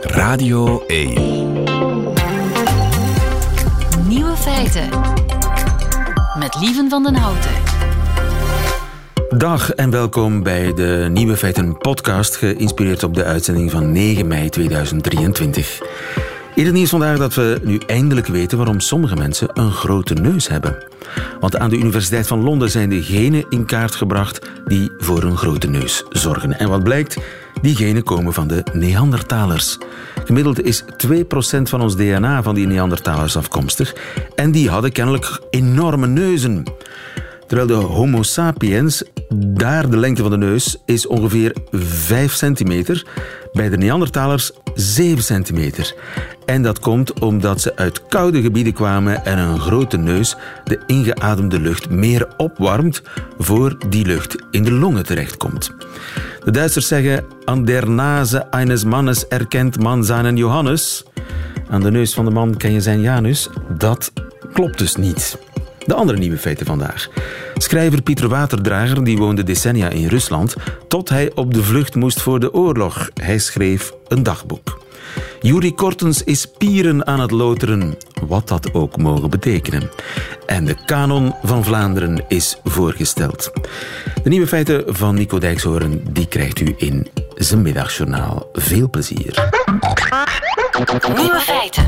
Radio 1. Nieuwe feiten. Met Lieven van den Houten. Dag en welkom bij de Nieuwe Feiten podcast, geïnspireerd op de uitzending van 9 mei 2023. Het nieuws vandaag dat we nu eindelijk weten waarom sommige mensen een grote neus hebben. Want aan de Universiteit van Londen zijn de genen in kaart gebracht die voor een grote neus zorgen. En wat blijkt? Die genen komen van de Neandertalers. Gemiddeld is 2% van ons DNA van die Neandertalers afkomstig. En die hadden kennelijk enorme neuzen. Terwijl de Homo sapiens, daar de lengte van de neus is ongeveer 5 centimeter, bij de Neandertalers 7 centimeter. En dat komt omdat ze uit koude gebieden kwamen en een grote neus de ingeademde lucht meer opwarmt voor die lucht in de longen terechtkomt. De Duitsers zeggen: An der Nase eines Mannes erkent man seinen Johannes. Aan de neus van de man ken je zijn Janus. Dat klopt dus niet. De andere nieuwe feiten vandaag. Schrijver Pieter Waterdrager die woonde decennia in Rusland tot hij op de vlucht moest voor de oorlog. Hij schreef een dagboek. Juri Kortens is pieren aan het loteren, wat dat ook mogen betekenen. En de kanon van Vlaanderen is voorgesteld. De nieuwe feiten van Nico Dijkshoorn die krijgt u in zijn middagjournaal. Veel plezier. Nieuwe feiten.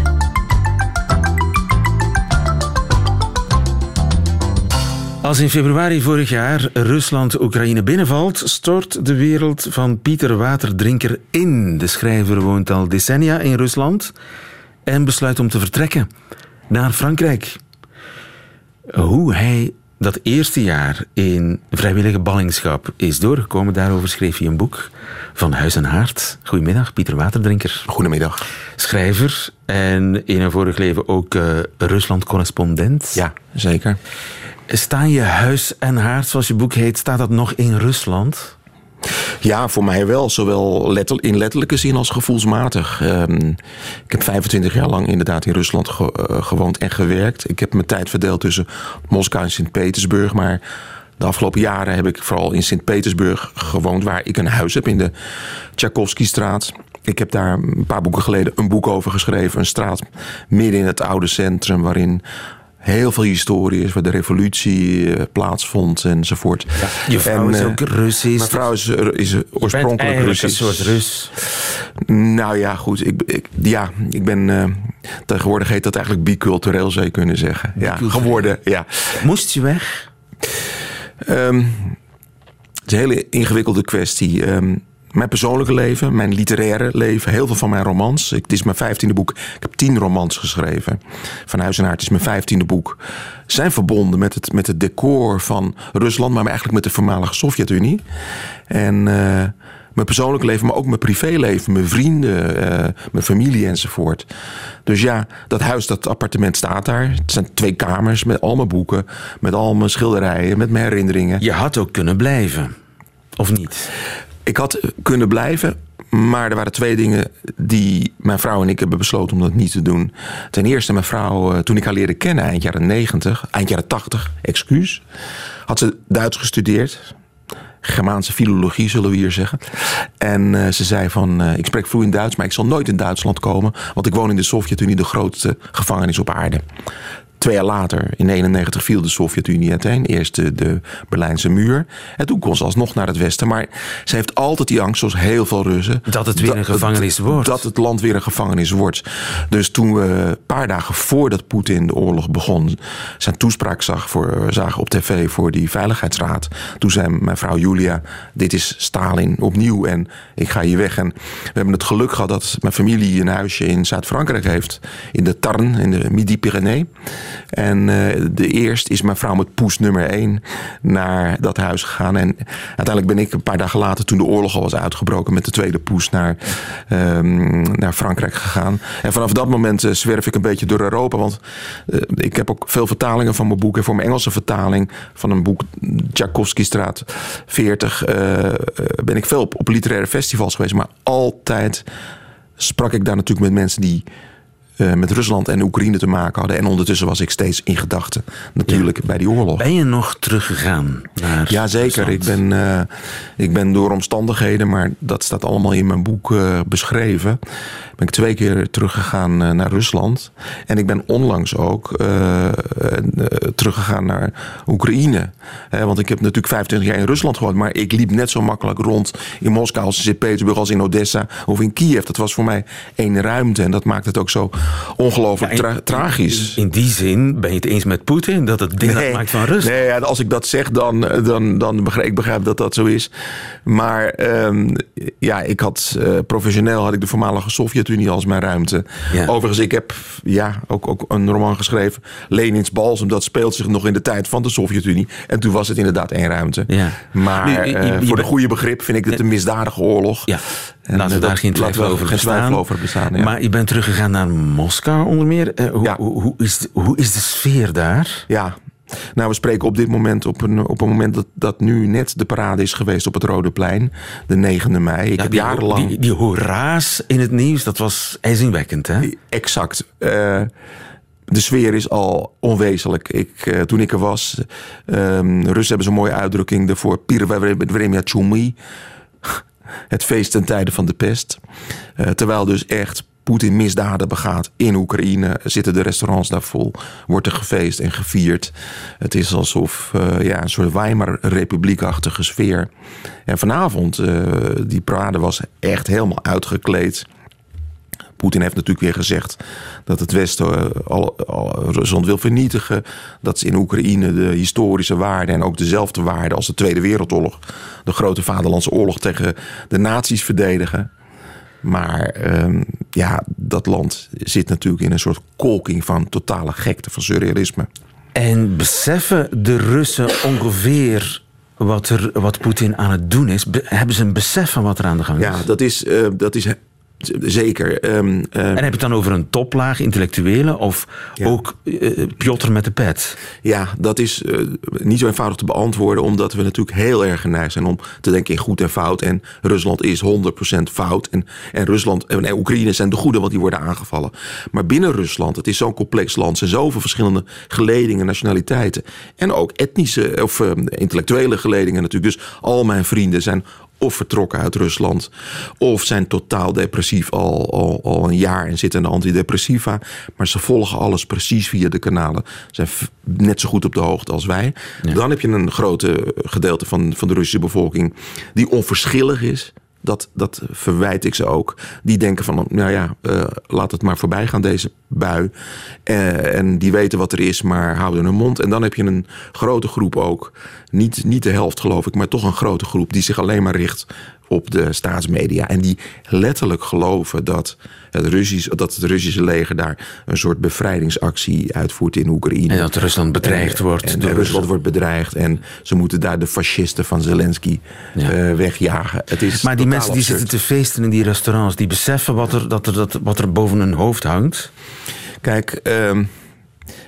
Als in februari vorig jaar Rusland Oekraïne binnenvalt, stort de wereld van Pieter Waterdrinker in. De schrijver woont al decennia in Rusland en besluit om te vertrekken naar Frankrijk. Hoe hij dat eerste jaar in vrijwillige ballingschap is doorgekomen, daarover schreef hij een boek van Huis en Haard. Goedemiddag, Pieter Waterdrinker. Goedemiddag. Schrijver en in een vorig leven ook uh, Rusland-correspondent. Ja, zeker. Staan je huis en haard, zoals je boek heet, staat dat nog in Rusland? Ja, voor mij wel. Zowel in letterlijke zin als gevoelsmatig. Um, ik heb 25 jaar lang inderdaad in Rusland ge, uh, gewoond en gewerkt. Ik heb mijn tijd verdeeld tussen Moskou en Sint-Petersburg. Maar de afgelopen jaren heb ik vooral in Sint-Petersburg gewoond... waar ik een huis heb in de Tchaikovsky-straat. Ik heb daar een paar boeken geleden een boek over geschreven. Een straat midden in het oude centrum... waarin heel veel historie is, waar de revolutie uh, plaatsvond enzovoort. Ja, je vrouw en, is ook Russisch. Mijn vrouw is, is oorspronkelijk Russisch. een soort Rus. Nou ja, goed. Ik, ik ja, ik ben... Uh, tegenwoordig heet dat eigenlijk bicultureel, zou je kunnen zeggen. Ja, geworden, ja. Moest je weg? Um, het is een hele ingewikkelde kwestie. Um, mijn persoonlijke leven, mijn literaire leven, heel veel van mijn romans. Het is mijn vijftiende boek. Ik heb tien romans geschreven. Van Huis en Haard is mijn vijftiende boek. Zijn verbonden met het, met het decor van Rusland, maar eigenlijk met de voormalige Sovjet-Unie. En uh, mijn persoonlijke leven, maar ook mijn privéleven, mijn vrienden, uh, mijn familie enzovoort. Dus ja, dat huis, dat appartement staat daar. Het zijn twee kamers met al mijn boeken, met al mijn schilderijen, met mijn herinneringen. Je had ook kunnen blijven, of niet? Ik had kunnen blijven, maar er waren twee dingen die mijn vrouw en ik hebben besloten om dat niet te doen. Ten eerste, mijn vrouw, toen ik haar leerde kennen, eind jaren 90, eind jaren 80, excuus, had ze Duits gestudeerd. Germaanse filologie, zullen we hier zeggen. En uh, ze zei van, uh, ik spreek vloeiend Duits, maar ik zal nooit in Duitsland komen, want ik woon in de Sovjet-Unie, de grootste gevangenis op aarde. Twee jaar later, in 1991, viel de Sovjet-Unie uiteen. Eerst de, de, Berlijnse muur. En toen kon ze alsnog naar het westen. Maar ze heeft altijd die angst, zoals heel veel Russen... Dat het weer dat, een gevangenis wordt. Dat het land weer een gevangenis wordt. Dus toen we een paar dagen voordat Poetin de oorlog begon... zijn toespraak zag voor, zagen op tv voor die Veiligheidsraad... toen zei mijn vrouw Julia, dit is Stalin opnieuw en ik ga hier weg. En we hebben het geluk gehad dat mijn familie een huisje in Zuid-Frankrijk heeft. In de Tarn, in de Midi-Pyrénées. En uh, de eerst is mijn vrouw met poes nummer 1 naar dat huis gegaan. En uiteindelijk ben ik een paar dagen later, toen de oorlog al was uitgebroken, met de tweede poes naar, um, naar Frankrijk gegaan. En vanaf dat moment uh, zwerf ik een beetje door Europa. Want uh, ik heb ook veel vertalingen van mijn boek. En voor mijn Engelse vertaling van een boek, Tchaikovsky Straat 40, ben ik veel op literaire festivals geweest. Maar altijd sprak ik daar natuurlijk met mensen die eh, met Rusland en Oekraïne te maken hadden. En ondertussen was ik steeds in gedachten natuurlijk bij die oorlog. Ben je nog teruggegaan naar Ja, zeker. Ik ben, uh, ik ben door omstandigheden, maar dat staat allemaal in mijn boek uh, beschreven. Ben ik twee keer teruggegaan naar Rusland. En ik ben onlangs ook teruggegaan naar Oekraïne. want ik heb natuurlijk 25 jaar in Rusland gewoond, maar ik liep net zo makkelijk rond in Moskou als in Sint-Petersburg als in Odessa of in Kiev. Dat was voor mij één ruimte en dat maakt het ook zo ongelooflijk tra tragisch. In, die zin ben je het eens met Poetin dat het nee, maakt van rust? Nee, ja, als ik dat zeg, dan, dan, dan begrijp ik begrijp dat dat zo is. Maar um, ja, ik had uh, professioneel had ik de voormalige Sovjet-Unie als mijn ruimte. Ja. Overigens, ik heb ja, ook, ook een roman geschreven, Lenins Balsem. Dat speelt zich nog in de tijd van de Sovjet-Unie. En toen was het inderdaad één ruimte. Ja. Maar nu, je, je, uh, voor de goede begrip vind ik het een misdadige oorlog. Ja. En laten we daar geen twijfel over bestaan. over bestaan ja. Maar je bent teruggegaan naar Moskou onder meer. Uh, hoe, ja. hoe, hoe, is, hoe is de sfeer daar? Ja, nou, we spreken op dit moment op een, op een moment dat, dat nu net de parade is geweest op het Rode Plein, de 9e mei. Ik ja, heb die, jarenlang. Die, die hoera's in het nieuws, dat was ijzingwekkend, hè? Exact. Uh, de sfeer is al onwezenlijk. Ik, uh, toen ik er was, um, Russen hebben zo'n mooie uitdrukking ervoor. Pirvremia Chumi. Het feest ten tijde van de pest. Uh, terwijl dus echt Poetin misdaden begaat in Oekraïne, zitten de restaurants daar vol, wordt er gefeest en gevierd. Het is alsof uh, ja, een soort Weimar-republiekachtige sfeer. En vanavond, uh, die parade was echt helemaal uitgekleed. Poetin heeft natuurlijk weer gezegd dat het Westen al, al, Rusland wil vernietigen. Dat ze in Oekraïne de historische waarden en ook dezelfde waarden als de Tweede Wereldoorlog, de grote vaderlandse oorlog tegen de nazi's verdedigen. Maar um, ja, dat land zit natuurlijk in een soort kolking van totale gekte, van surrealisme. En beseffen de Russen ongeveer wat, er, wat Poetin aan het doen is? Be hebben ze een besef van wat er aan de gang is? Ja, dat is, uh, dat is Zeker. Um, um, en heb je het dan over een toplaag intellectuelen of ja. ook uh, Piotr met de pet? Ja, dat is uh, niet zo eenvoudig te beantwoorden, omdat we natuurlijk heel erg geneigd zijn om te denken in goed en fout. En Rusland is 100% fout. En, en Rusland en, Oekraïne zijn de goede, want die worden aangevallen. Maar binnen Rusland, het is zo'n complex land, zijn zoveel verschillende geledingen, nationaliteiten. En ook etnische of uh, intellectuele geledingen natuurlijk. Dus al mijn vrienden zijn of vertrokken uit Rusland, of zijn totaal depressief al, al, al een jaar en zitten in de antidepressiva. Maar ze volgen alles precies via de kanalen. Zijn net zo goed op de hoogte als wij. Ja. Dan heb je een grote gedeelte van, van de Russische bevolking die onverschillig is. Dat, dat verwijt ik ze ook. Die denken van, nou ja, uh, laat het maar voorbij gaan, deze bui. Uh, en die weten wat er is, maar houden hun mond. En dan heb je een grote groep ook. Niet, niet de helft geloof ik, maar toch een grote groep... die zich alleen maar richt op de staatsmedia. En die letterlijk geloven dat het, Russisch, dat het Russische leger daar een soort bevrijdingsactie uitvoert in Oekraïne. En dat Rusland bedreigd en, wordt. En, door Rusland wordt bedreigd en ze moeten daar de fascisten van Zelensky ja. uh, wegjagen. Het is maar die mensen die zitten te feesten in die restaurants, die beseffen wat er, dat er, dat, wat er boven hun hoofd hangt? Kijk, um,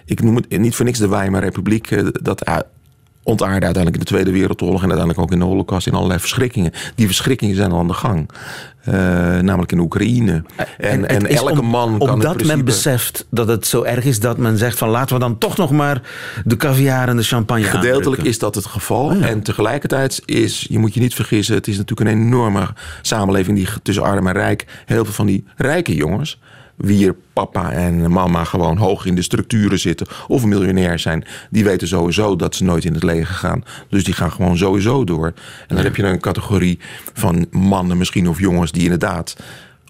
ik noem het niet voor niks de Weimar Republiek. Uh, dat ontaarde uiteindelijk in de Tweede Wereldoorlog en uiteindelijk ook in de Holocaust in allerlei verschrikkingen. Die verschrikkingen zijn al aan de gang. Uh, namelijk in Oekraïne. En, en, en elke om, man kan Omdat principe... men beseft dat het zo erg is dat men zegt van laten we dan toch nog maar de caviar en de champagne Gedeeltelijk aandrukken. is dat het geval. Oh ja. En tegelijkertijd is, je moet je niet vergissen, het is natuurlijk een enorme samenleving die tussen arm en rijk, heel veel van die rijke jongens wie papa en mama gewoon hoog in de structuren zitten of miljonair zijn, die weten sowieso dat ze nooit in het leger gaan. Dus die gaan gewoon sowieso door. En dan heb je een categorie van mannen misschien of jongens die inderdaad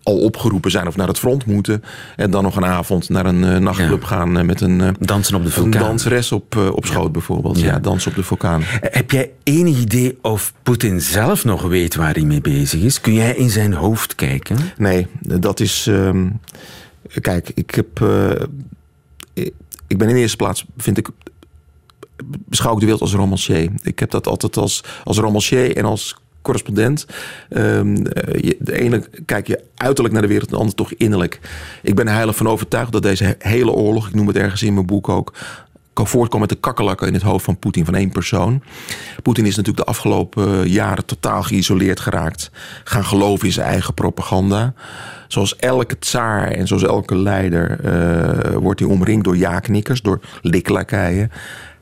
al opgeroepen zijn of naar het front moeten. En dan nog een avond naar een uh, nachtclub ja. gaan uh, met een, uh, dansen op de vulkaan. een danseres op, op schoot ja. bijvoorbeeld. Ja. ja, dansen op de vulkaan. Heb jij enig idee of Poetin zelf nog weet waar hij mee bezig is? Kun jij in zijn hoofd kijken? Nee, dat is... Um, Kijk, ik heb. Ik ben in de eerste plaats, vind ik. Beschouw ik de wereld als romancier. Ik heb dat altijd als, als romancier en als correspondent. Um, de ene kijk je uiterlijk naar de wereld, de ander toch innerlijk. Ik ben heilig van overtuigd dat deze hele oorlog, ik noem het ergens in mijn boek ook, voortkwam met de kakkerlakken in het hoofd van Poetin van één persoon. Poetin is natuurlijk de afgelopen jaren totaal geïsoleerd geraakt. Gaan geloven in zijn eigen propaganda. Zoals elke tsaar en zoals elke leider uh, wordt hij omringd door ja-knikkers, door liklakaien.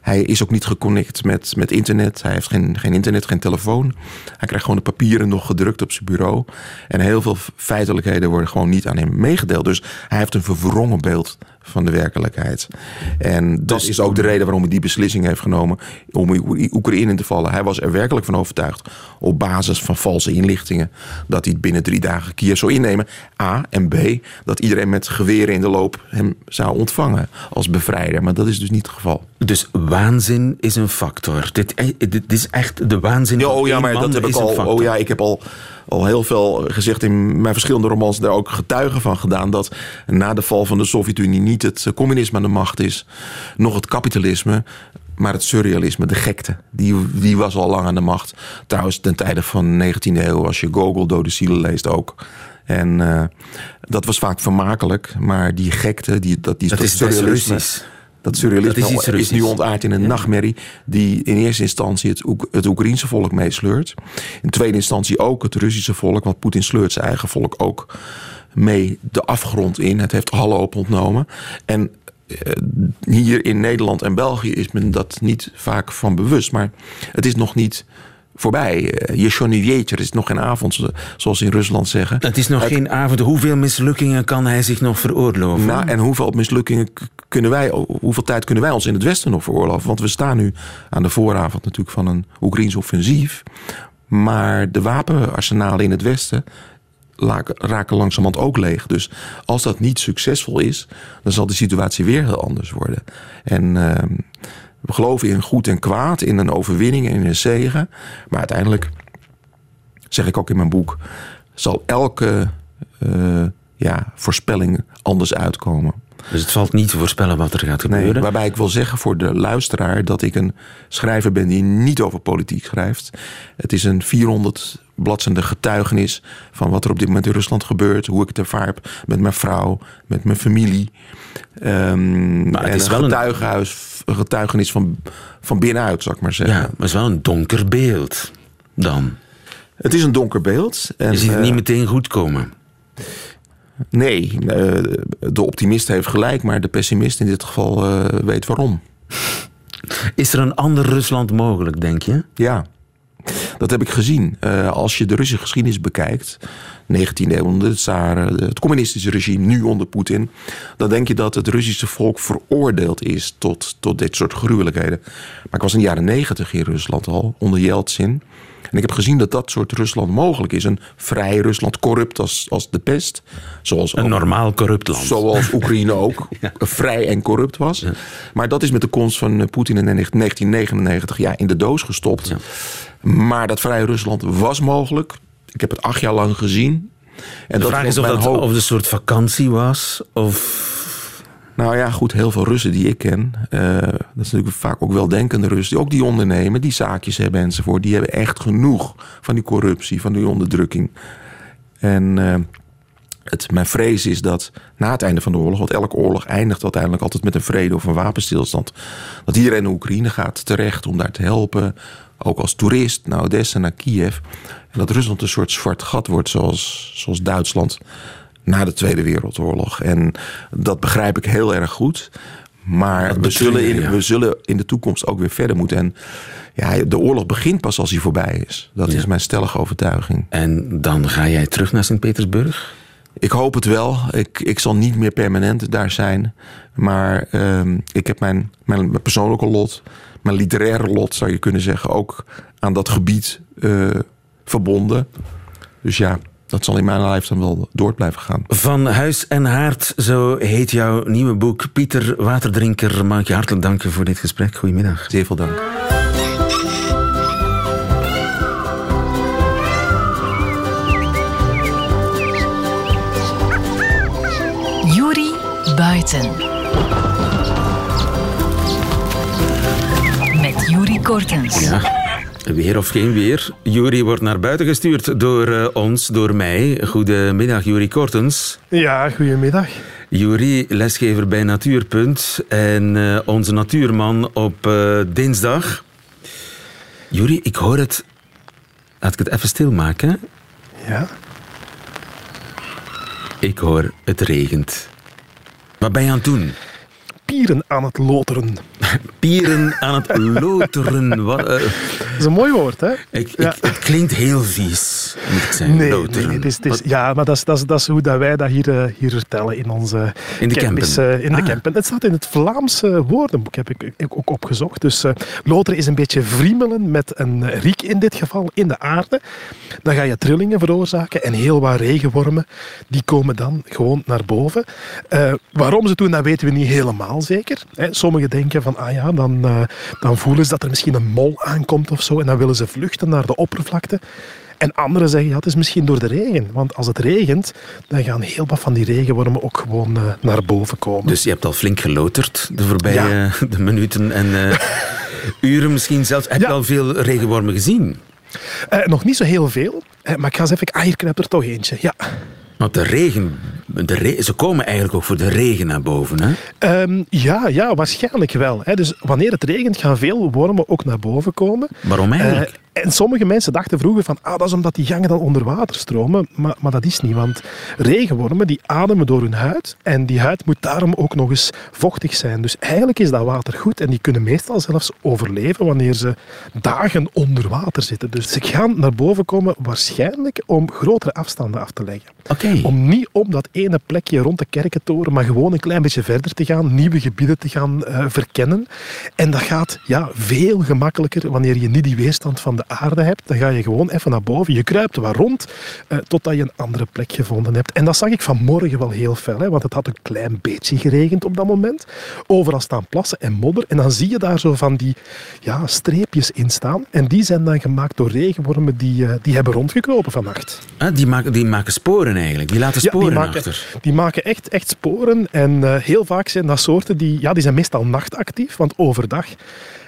Hij is ook niet geconnect met, met internet. Hij heeft geen, geen internet, geen telefoon. Hij krijgt gewoon de papieren nog gedrukt op zijn bureau. En heel veel feitelijkheden worden gewoon niet aan hem meegedeeld. Dus hij heeft een verwrongen beeld van de werkelijkheid. En dat dus is ook de reden waarom hij die beslissing heeft genomen om Oekraïne in te vallen. Hij was er werkelijk van overtuigd, op basis van valse inlichtingen, dat hij binnen drie dagen Kiev zou innemen. A en B, dat iedereen met geweren in de loop hem zou ontvangen als bevrijder. Maar dat is dus niet het geval. Dus waanzin is een factor. Dit, eh, dit is echt de waanzin. Ja, oh ja, maar dat heb ik al. Oh ja, ik heb al al heel veel gezegd in mijn verschillende romans daar ook getuigen van gedaan. Dat na de val van de Sovjet-Unie niet het communisme aan de macht is, nog het kapitalisme. Maar het surrealisme, de gekte, die, die was al lang aan de macht. Trouwens, ten tijde van de 19e eeuw, als je Gogol Dode Zielen leest ook. En uh, dat was vaak vermakelijk, maar die gekte, die, dat, die dat is surrealisme. Dat surrealisme dat is, is, nu ontaard in een nachtmerrie die in eerste instantie het, het Oekraïense volk meesleurt. In tweede instantie ook het Russische volk, want Poetin sleurt zijn eigen volk ook mee de afgrond in. Het heeft alle op ontnomen. En eh, hier in Nederland en België is men dat niet vaak van bewust. Maar het is nog niet voorbij. Eh, je Johnny is nog geen avond, zoals ze in Rusland zeggen. Het is nog geen avond. Hoeveel mislukkingen kan hij zich nog veroorloven? Nou, en hoeveel mislukkingen kunnen wij, hoeveel tijd kunnen wij ons in het Westen nog veroorloven? Want we staan nu aan de vooravond natuurlijk van een Oekraïns offensief. Maar de wapenarsenalen in het Westen raken langzamerhand ook leeg. Dus als dat niet succesvol is, dan zal de situatie weer heel anders worden. En uh, we geloven in goed en kwaad, in een overwinning en in een zegen. Maar uiteindelijk, zeg ik ook in mijn boek, zal elke uh, ja, voorspelling anders uitkomen. Dus het valt niet te voorspellen wat er gaat gebeuren. Nee, waarbij ik wil zeggen voor de luisteraar dat ik een schrijver ben die niet over politiek schrijft. Het is een 400 bladzende getuigenis van wat er op dit moment in Rusland gebeurt. Hoe ik het ervaar met mijn vrouw, met mijn familie. Um, maar het is wel een getuigenis van, van binnenuit, zou ik maar zeggen. Ja, maar het is wel een donker beeld dan. Het is een donker beeld. En, je ziet het niet uh, meteen goed komen. Nee, uh, de optimist heeft gelijk, maar de pessimist in dit geval uh, weet waarom. Is er een ander Rusland mogelijk, denk je? Ja. Dat heb ik gezien. Uh, als je de Russische geschiedenis bekijkt, 19e eeuw onder de tsaren, het communistische regime, nu onder Poetin, dan denk je dat het Russische volk veroordeeld is tot, tot dit soort gruwelijkheden. Maar ik was in de jaren 90 in Rusland al, onder Yeltsin. En ik heb gezien dat dat soort Rusland mogelijk is. Een vrij Rusland, corrupt als, als de pest. Zoals een normaal corrupt land. Zoals Oekraïne ook vrij en corrupt was. Maar dat is met de komst van eh, Poetin in 1999 ja, in de doos gestopt. Ja. Maar dat vrije Rusland was mogelijk. Ik heb het acht jaar lang gezien. En de vraag is of dat of een soort vakantie was. Of nou ja, goed, heel veel Russen die ik ken, uh, dat is natuurlijk vaak ook weldenkende Russen, die ook die ondernemen, die zaakjes hebben enzovoort, die hebben echt genoeg van die corruptie, van die onderdrukking. En uh, het, mijn vrees is dat na het einde van de oorlog, want elke oorlog eindigt uiteindelijk altijd met een vrede of een wapenstilstand, dat iedereen naar Oekraïne gaat terecht om daar te helpen, ook als toerist naar Odessa, naar Kiev. En dat Rusland een soort zwart gat wordt, zoals, zoals Duitsland na de Tweede Wereldoorlog. En dat begrijp ik heel erg goed. Maar we zullen, in, we zullen in de toekomst ook weer verder moeten. En ja, de oorlog begint pas als hij voorbij is. Dat is mijn stellige overtuiging. En dan ga jij terug naar Sint-Petersburg? Ik hoop het wel. Ik, ik zal niet meer permanent daar zijn. Maar uh, ik heb mijn, mijn, persoonlijke lot, mijn literaire lot zou je kunnen zeggen, ook aan dat gebied uh, verbonden. Dus ja, dat zal in mijn lijf dan wel door blijven gaan. Van Huis en Haard, zo heet jouw nieuwe boek. Pieter Waterdrinker, mag ik je hartelijk danken voor dit gesprek. Goedemiddag. Zeer veel dank. Juri Buiten. Met Juri Kortens. Ja. Weer of geen weer. Jury wordt naar buiten gestuurd door uh, ons, door mij. Goedemiddag, Jury Kortens. Ja, goedemiddag. Jury, lesgever bij Natuurpunt en uh, onze natuurman op uh, dinsdag. Jury, ik hoor het. Laat ik het even stilmaken. Ja. Ik hoor het regent. Wat ben je aan het doen? Pieren aan het loteren. Pieren aan het loteren. Wat, uh... Dat is een mooi woord, hè? Ik, ik, Het klinkt heel vies, moet ik zeggen. Nee, loteren. nee, ja, maar dat is, dat, is, dat is hoe dat wij dat hier, uh, hier vertellen in onze in de campus. campen. Uh, in de ah. campen. Het staat in het Vlaamse woordenboek, heb ik ook opgezocht. Dus loteren is een beetje vriemelen met een riek in dit geval in de aarde. Dan ga je trillingen veroorzaken en heel wat regenwormen die komen dan gewoon naar boven. waarom ze doen, dat weten we niet helemaal zeker. Sommigen denken van, ah ja, dan, uh, dan voelen ze dat er misschien een mol aankomt of zo en dan willen ze vluchten naar de oppervlakte. En anderen zeggen, ja, het is misschien door de regen. Want als het regent, dan gaan heel wat van die regenwormen ook gewoon uh, naar boven komen. Dus je hebt al flink geloterd de voorbije ja. de minuten en uh, uren misschien zelfs. Heb je al veel regenwormen gezien? nog niet zo heel veel, maar ik ga eens even... Ah, hier knijpt er toch eentje, ja. Want de regen, de re ze komen eigenlijk ook voor de regen naar boven, hè? Um, ja, ja, waarschijnlijk wel. Hè. Dus wanneer het regent, gaan veel wormen ook naar boven komen. Waarom eigenlijk? En sommige mensen dachten vroeger van, ah, dat is omdat die gangen dan onder water stromen. Maar, maar dat is niet, want regenwormen die ademen door hun huid. En die huid moet daarom ook nog eens vochtig zijn. Dus eigenlijk is dat water goed. En die kunnen meestal zelfs overleven wanneer ze dagen onder water zitten. Dus ze gaan naar boven komen waarschijnlijk om grotere afstanden af te leggen. Okay. Om niet om dat ene plekje rond de kerkentoren, maar gewoon een klein beetje verder te gaan, nieuwe gebieden te gaan uh, verkennen. En dat gaat ja, veel gemakkelijker wanneer je niet die weerstand van de aarde hebt. Dan ga je gewoon even naar boven, je kruipt wat rond, uh, totdat je een andere plek gevonden hebt. En dat zag ik vanmorgen wel heel fel, hè, want het had een klein beetje geregend op dat moment. Overal staan plassen en modder. En dan zie je daar zo van die ja, streepjes in staan. En die zijn dan gemaakt door regenwormen die, uh, die hebben rondgekropen vannacht. Ah, die, maken, die maken sporen eigenlijk. Die laten sporen ja, die maken, achter. Die maken echt, echt sporen. En uh, heel vaak zijn dat soorten die, ja, die zijn meestal nachtactief. Want overdag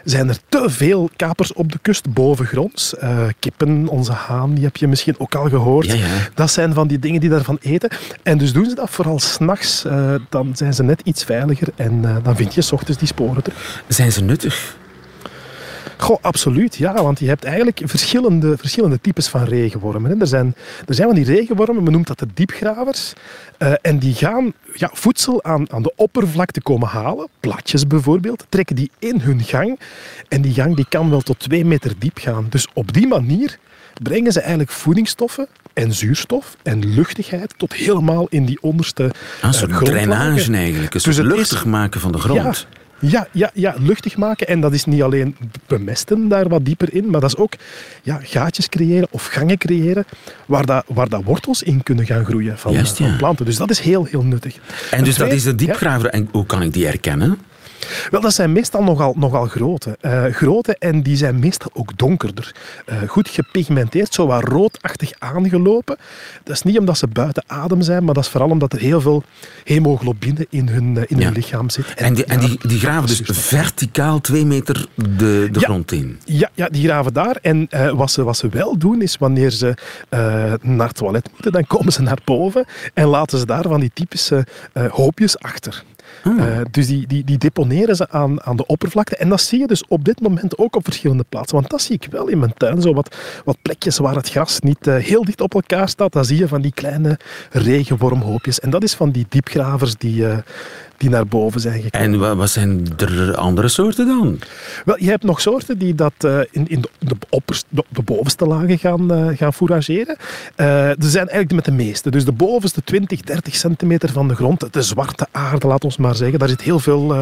zijn er te veel kapers op de kust bovengronds. Uh, kippen, onze haan, die heb je misschien ook al gehoord. Ja, ja. Dat zijn van die dingen die daarvan eten. En dus doen ze dat vooral s'nachts. Uh, dan zijn ze net iets veiliger en uh, dan vind je s ochtends die sporen terug. Zijn ze nuttig? Goh, absoluut, ja. Want je hebt eigenlijk verschillende, verschillende types van regenwormen. Hè. Er, zijn, er zijn van die regenwormen, men noemt dat de diepgravers. Uh, en die gaan ja, voedsel aan, aan de oppervlakte komen halen, platjes bijvoorbeeld, trekken die in hun gang. En die gang die kan wel tot twee meter diep gaan. Dus op die manier brengen ze eigenlijk voedingsstoffen en zuurstof en luchtigheid tot helemaal in die onderste Een soort uh, drainage eigenlijk, een soort dus luchtig is, maken van de grond. Ja, ja, ja, ja, luchtig maken. En dat is niet alleen bemesten daar wat dieper in, maar dat is ook ja, gaatjes creëren of gangen creëren waar, dat, waar dat wortels in kunnen gaan groeien van, Juist, van planten. Dus dat is heel, heel nuttig. En dus dat is de diepgraver. En hoe kan ik die herkennen? Wel, dat zijn meestal nogal, nogal grote. Uh, grote en die zijn meestal ook donkerder. Uh, goed gepigmenteerd, zo wat roodachtig aangelopen. Dat is niet omdat ze buiten adem zijn, maar dat is vooral omdat er heel veel hemoglobine in hun, uh, in Ja. hun lichaam zit. En die, en die, die graven dus verticaal twee meter de, de Ja. grond in. Ja, ja, die graven daar. En eh, wat, ze, wat ze wel doen, is wanneer ze eh, naar het toilet moeten, dan komen ze naar boven en laten ze daar van die typische eh, hoopjes achter. Ah. Eh, dus die, die, die deponeren ze aan, aan de oppervlakte. En dat zie je dus op dit moment ook op verschillende plaatsen. Want dat zie ik wel in mijn tuin. Zo wat, wat plekjes waar het gras niet eh, heel dicht op elkaar staat. Dan zie je van die kleine regenwormhoopjes. En dat is van die diepgravers die, eh, die naar boven zijn gekomen. En wa- wat zijn er andere soorten dan? Wel, je hebt nog soorten die dat eh, in, in de, de, opperst, de, de bovenste lagen gaan, eh, gaan fourageren. Eh, er zijn eigenlijk met de meeste. Dus de bovenste 20, 30 centimeter van de grond, de zwarte aarde, laat ons maar zeggen, daar zit heel veel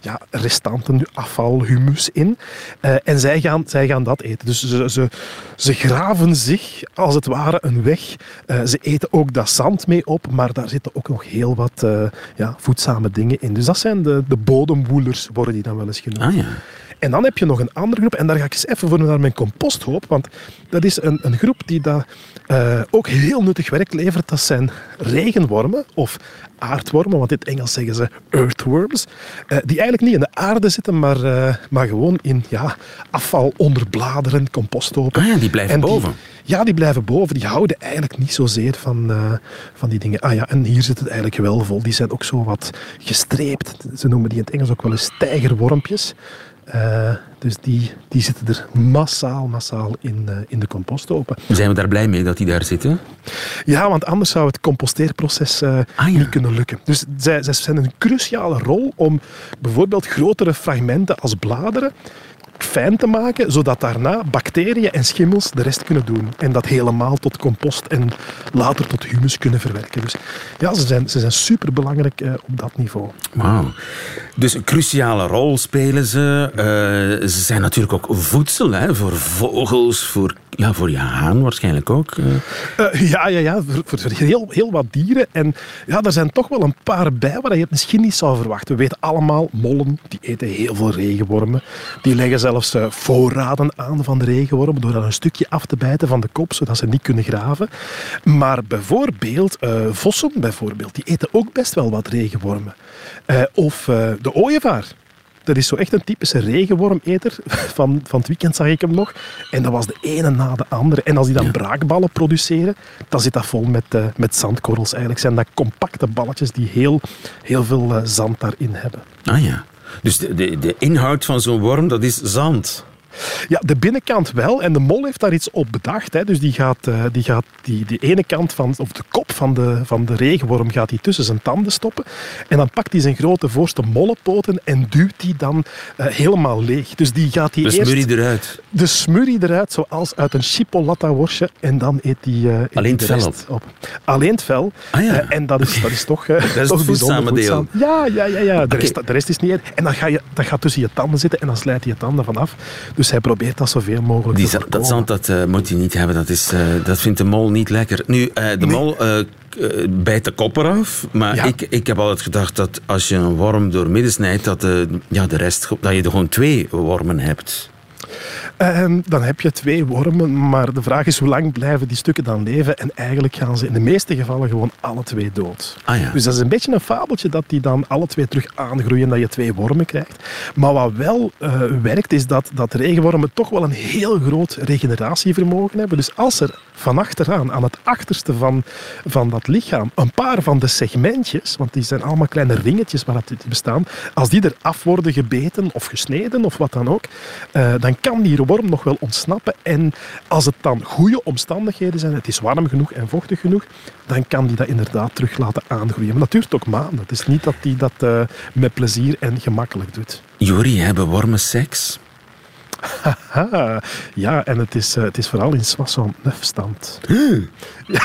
ja, restanten, afval, humus in. En zij gaan, zij gaan dat eten. Dus ze, ze, ze graven zich als het ware een weg. Ze eten ook dat zand mee op, maar daar zitten ook nog heel wat ja, voedzame dingen in. Dus dat zijn de, de bodemwoelers, worden die dan wel eens genoemd. Ah ja. En dan heb je nog een andere groep, en daar ga ik eens even voor naar mijn composthoop, want dat is een, een groep die dat, uh, ook heel nuttig werk levert. Dat zijn regenwormen of aardwormen, want in het Engels zeggen ze earthworms, uh, die eigenlijk niet in de aarde zitten, maar, uh, maar gewoon in ja, afval onder bladeren, composthopen. Ah ja, die blijven boven. ja, die blijven boven. Die houden eigenlijk niet zozeer van, van die dingen. Ah ja, en hier zit het eigenlijk wel vol. Die zijn ook zo wat gestreept. Ze noemen die in het Engels ook wel eens tijgerwormpjes. Uh, dus die, die zitten er massaal, massaal in, uh, in de composthopen. Zijn we daar blij mee dat die daar zitten? Ja, want anders zou het composteerproces uh, ah, ja. niet kunnen lukken. Dus zij, zij zijn een cruciale rol om bijvoorbeeld grotere fragmenten als bladeren fijn te maken, zodat daarna bacteriën en schimmels de rest kunnen doen. En dat helemaal tot compost en later tot humus kunnen verwerken. Dus ja, ze zijn, ze zijn superbelangrijk uh, op dat niveau. Wauw. Dus een cruciale rol spelen ze. Uh, ze zijn natuurlijk ook voedsel hè, voor vogels, voor, ja, voor je haan waarschijnlijk ook. Uh. ja, ja, ja voor, heel, heel wat dieren. En ja, er zijn toch wel een paar bij waar je het misschien niet zou verwachten. We weten allemaal, mollen die eten heel veel regenwormen. Die leggen zelfs voorraden aan van de regenwormen door er een stukje af te bijten van de kop, zodat ze niet kunnen graven. Maar bijvoorbeeld vossen, bijvoorbeeld, die eten ook best wel wat regenwormen. of de ooievaar. Dat is zo echt een typische regenwormeter. Van, van het weekend zag ik hem nog. En dat was de ene na de andere. En als die dan braakballen produceren, dan zit dat vol met, uh, met zandkorrels. Eigenlijk zijn dat compacte balletjes die heel, heel veel uh, zand daarin hebben. Ah ja. Dus de, de, de inhoud van zo'n worm, dat is zand? Ja, de binnenkant wel. En de mol heeft daar iets op bedacht. Hè. Dus die gaat, uh, die, gaat die, die ene kant van, of de kop van de, van de regenworm gaat hij tussen zijn tanden stoppen. En dan pakt hij zijn grote voorste mollenpoten en duwt die dan uh, helemaal leeg. Dus die gaat hij de eerst... smurrie eruit. De smurrie eruit, zoals uit een chipolata worstje. En dan eet hij uh, Alleen het vel op. Alleen het vel. Ah, ja. en dat is, dat is toch, dat is toch deel. Ja, ja, ja. ja. De, rest, de rest is niet... En dan ga je, dat gaat tussen je tanden zitten en dan slijt hij je tanden vanaf. Dus hij probeert dat zoveel mogelijk Die, te Dat zand dat, uh, moet hij niet hebben. Dat, is, uh, dat vindt de mol niet lekker. Nu, uh, de nee. mol bijt de kop eraf. Maar ja. ik, ik heb altijd gedacht dat als je een worm door midden snijdt, dat, ja, de rest, dat je er gewoon twee wormen hebt. Um, dan heb je twee wormen, maar de vraag is hoe lang blijven die stukken dan leven? En eigenlijk gaan ze in de meeste gevallen gewoon alle twee dood. Ah, ja. Dus dat is een beetje een fabeltje dat die dan alle twee terug aangroeien, dat je twee wormen krijgt. Maar wat wel uh, werkt, is dat, dat regenwormen toch wel een heel groot regeneratievermogen hebben. Dus als er van achteraan, aan het achterste van, van dat lichaam, een paar van de segmentjes, want die zijn allemaal kleine ringetjes waar het bestaan, als die eraf worden gebeten of gesneden of wat dan ook, uh, dan kan die worm nog wel ontsnappen. En als het dan goede omstandigheden zijn, het is warm genoeg en vochtig genoeg, dan kan die dat inderdaad terug laten aangroeien. Maar dat duurt ook maanden. Het is niet dat die dat uh, met plezier en gemakkelijk doet. Jori, hebben wormen seks? Haha, ja, en het is, uh, het is vooral in Soissons-neuf-stand. ja,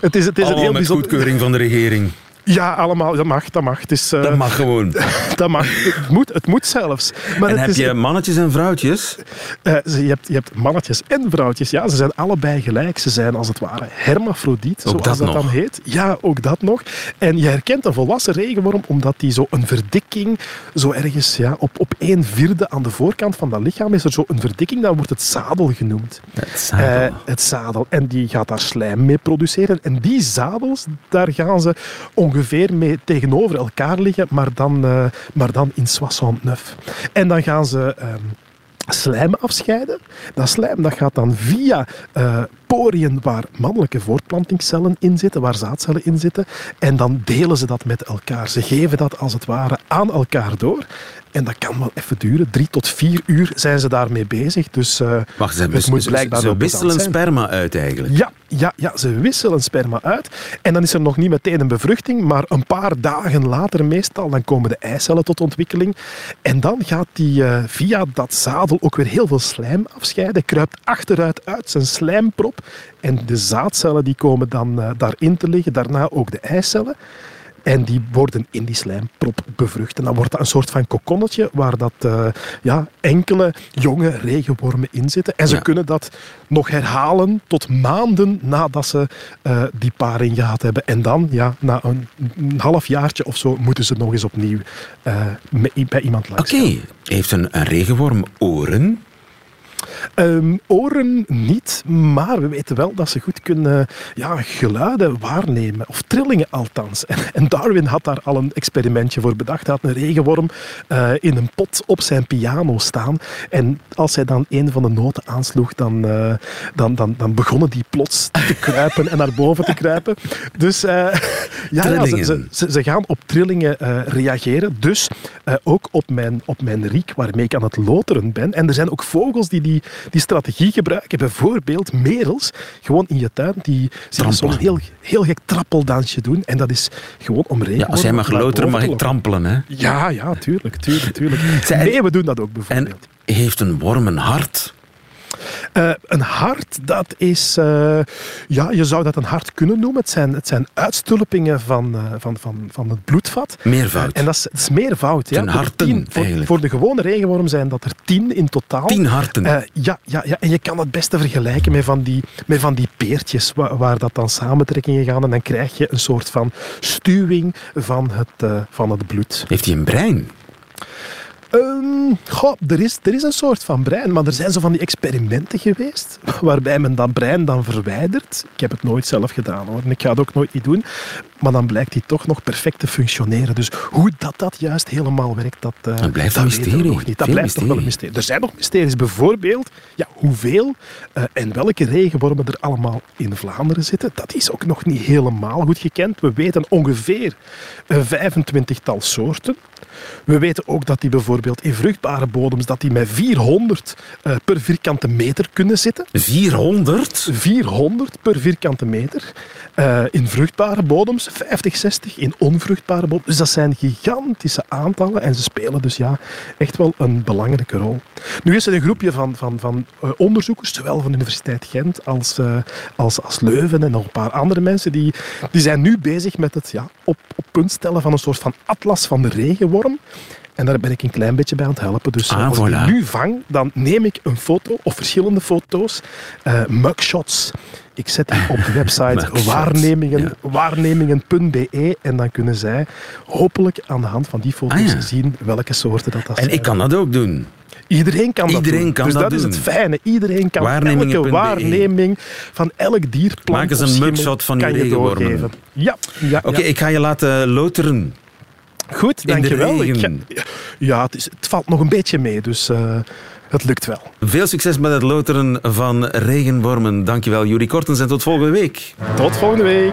het is, het is een heel met bijzonder... goedkeuring van de regering. Ja, allemaal. Dat mag, dat mag. Het is, uh, dat mag gewoon. dat mag. Het moet, het moet zelfs. Maar en het heb is, je mannetjes en vrouwtjes? Uh, je, hebt, je hebt mannetjes en vrouwtjes. Ja, ze zijn allebei gelijk. Ze zijn als het ware hermafrodiet, ook zoals dat, dan heet. Ja, ook dat nog. En je herkent een volwassen regenworm omdat die zo een verdikking, zo ergens ja, op, op een vierde aan de voorkant van dat lichaam is er zo een verdikking, dat wordt het zadel genoemd. Het zadel. Uh, het zadel. En die gaat daar slijm mee produceren. En die zadels, daar gaan ze ongeveer mee tegenover elkaar liggen, maar dan, uh, maar dan in Soissons-neuf. En dan gaan ze uh, slijm afscheiden. Dat slijm dat gaat dan via uh, poriën waar mannelijke voortplantingscellen in zitten, waar zaadcellen in zitten. En dan delen ze dat met elkaar. Ze geven dat als het ware aan elkaar door. En dat kan wel even duren. Drie tot vier uur zijn ze daarmee bezig. Dus uh, Wacht, ze, het moet blijkbaar ze wisselen sperma uit eigenlijk? Ja, ja, ja, ze wisselen sperma uit. En dan is er nog niet meteen een bevruchting, maar een paar dagen later meestal, dan komen de eicellen tot ontwikkeling. En dan gaat die uh, via dat zadel ook weer heel veel slijm afscheiden. Kruipt achteruit uit zijn slijmprop. En de zaadcellen die komen dan uh, daarin te liggen. Daarna ook de eicellen. En die worden in die slijmprop bevrucht. En dan wordt dat een soort van kokonnetje waar dat, uh, ja, enkele jonge regenwormen in zitten. En ze Ja. kunnen dat nog herhalen tot maanden nadat ze eh, die paring gehad hebben. En dan, ja, na een, een half jaartje of zo, moeten ze nog eens opnieuw eh, bij iemand langs. Oké, heeft een, een regenworm oren? Ehm, oren niet, maar we weten wel dat ze goed kunnen ja, geluiden waarnemen, of trillingen althans. En, Darwin had daar al een experimentje voor bedacht. Hij had een regenworm eh, in een pot op zijn piano staan. En als hij dan een van de noten aansloeg, dan, eh, dan, dan, dan begonnen die plots te kruipen en naar boven te kruipen. Dus eh, ja, ja, ze, ze, gaan op trillingen reageren. Dus ook op mijn, op mijn riek waarmee ik aan het loteren ben. En er zijn ook vogels die die, die strategie gebruiken. Bijvoorbeeld merels, gewoon in je tuin, die zien zo'n heel, heel gek trappeldansje doen. En dat is gewoon om regen. Ja, als jij mag loteren, mag ik trampelen, hè? Ja, ja, tuurlijk, tuurlijk, tuurlijk. Nee, we doen dat ook En bijvoorbeeld. heeft een worm een hart? Eh, een hart, dat is... eh, ja, je zou dat een hart kunnen noemen. Het zijn, het zijn uitstulpingen van, eh, van, van, van het bloedvat. Meervoud. En dat is, het is meervoud. Ja. Er harten, tien- voor, eigenlijk. voor de gewone regenworm zijn dat er tien in totaal. Tien harten. Ja, ja, ja, en je kan het beste vergelijken met van die, met van die peertjes, waar, waar dat dan samentrekkingen gaan. En dan krijg je een soort van stuwing van het, van het bloed. Heeft hij een brein? Ehm, goh, er, is, er is een soort van brein, maar er zijn zo van die experimenten geweest waarbij men dat brein dan verwijdert. Ik heb het nooit zelf gedaan hoor, en ik ga het ook nooit niet doen. Maar dan blijkt die toch nog perfect te functioneren. Dus hoe dat, dat juist helemaal werkt, dat, eh, Dat blijft dat een mysterie. nog niet. Dat Veel blijft toch wel een mysterie. Er zijn nog mysteries. Bijvoorbeeld, ja, hoeveel eh, en welke regenwormen er allemaal in Vlaanderen zitten. Dat is ook nog niet helemaal goed gekend. We weten ongeveer een 25-tal soorten. We weten ook dat die bijvoorbeeld in vruchtbare bodems dat die met 400 eh, per vierkante meter kunnen zitten. 400? 400 per vierkante meter. Eh, in vruchtbare bodems, 50, 60 in onvruchtbare bodems. Dus dat zijn gigantische aantallen en ze spelen dus ja, echt wel een belangrijke rol. Nu is er een groepje van, van, van eh, onderzoekers, zowel van de Universiteit Gent als, als, als Leuven en nog een paar andere mensen, die, die zijn nu bezig met het ja, op, op punt stellen van een soort van atlas van de regenworm. En daar ben ik een klein beetje bij aan het helpen. Dus eh, Ah, als ik voilà. nu vang, dan neem ik een foto of verschillende foto's, eh, mugshots. Ik zet die op de website waarnemingen, ja. waarnemingen.be en dan kunnen zij hopelijk aan de hand van die foto's Ah, ja. zien welke soorten dat, dat En zijn. ik kan dat ook doen. Iedereen kan dat doen. kan dus dat dat is het fijne. Iedereen kan elke waarneming van elk dier, plant Maak eens een mugshot van je regenwormen. Ja, ja, Oké, ik ga je laten loteren. Goed, in de dankjewel. Ik regen. ga- ja, het, is, het valt nog een beetje mee, dus eh, het lukt wel. Veel succes met het loteren van regenwormen. Dankjewel, Juri Kortens, en tot volgende week. Tot volgende week.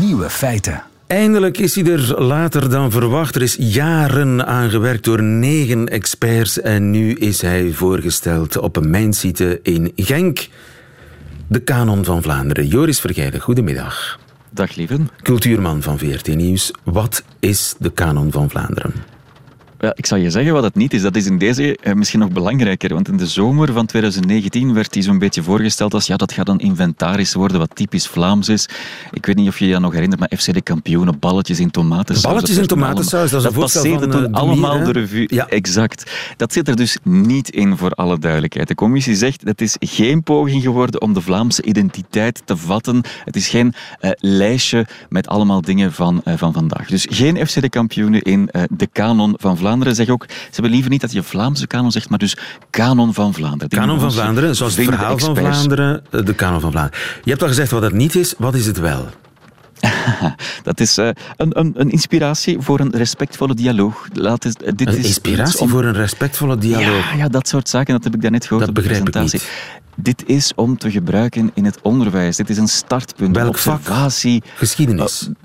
Nieuwe feiten. Eindelijk is hij er later dan verwacht. Er is jaren aan gewerkt door negen experts en nu is hij voorgesteld op een mijnsite in Genk. De kanon van Vlaanderen. Joris Vergeide, goedemiddag. Dag lieven. Cultuurman van VRT Nieuws. Wat is de kanon van Vlaanderen? Ja, ik zal je zeggen wat het niet is. Dat is in deze eh, misschien nog belangrijker. Want in de zomer van 2019 werd die zo'n beetje voorgesteld als ja, dat gaat een inventaris worden wat typisch Vlaams is. Ik weet niet of je je dat nog herinnert, maar FC de kampioenen, balletjes in tomatensaus. Balletjes dat in tomatensaus, dat is een allemaal- voorstel passeerde toen eh, de allemaal de revue. Ja. Exact. Dat zit er dus niet in voor alle duidelijkheid. De commissie zegt dat is geen poging geworden om de Vlaamse identiteit te vatten. Het is geen eh, lijstje met allemaal dingen van, eh, van vandaag. Dus geen FC de kampioenen in de kanon van Vlaanderen. Zeg ook, ze hebben liever niet dat je Vlaamse kanon zegt, maar dus kanon van Vlaanderen. Kanon van Vlaanderen, zoals het verhaal van. Vlaanderen, eh, de kanon van Vlaanderen. Je hebt al gezegd wat het niet is, wat is het wel? Dat is eh, een, een, een inspiratie voor een respectvolle dialoog. Laat dit Een is inspiratie om- voor een respectvolle dialoog. Ja, ja, dat soort zaken, dat heb ik daarnet gehoord Dat op de begrijp ik presentatie. Dit is om te gebruiken in het onderwijs. Dit is een startpunt, Welk observatie. Geschiedenis. Eh,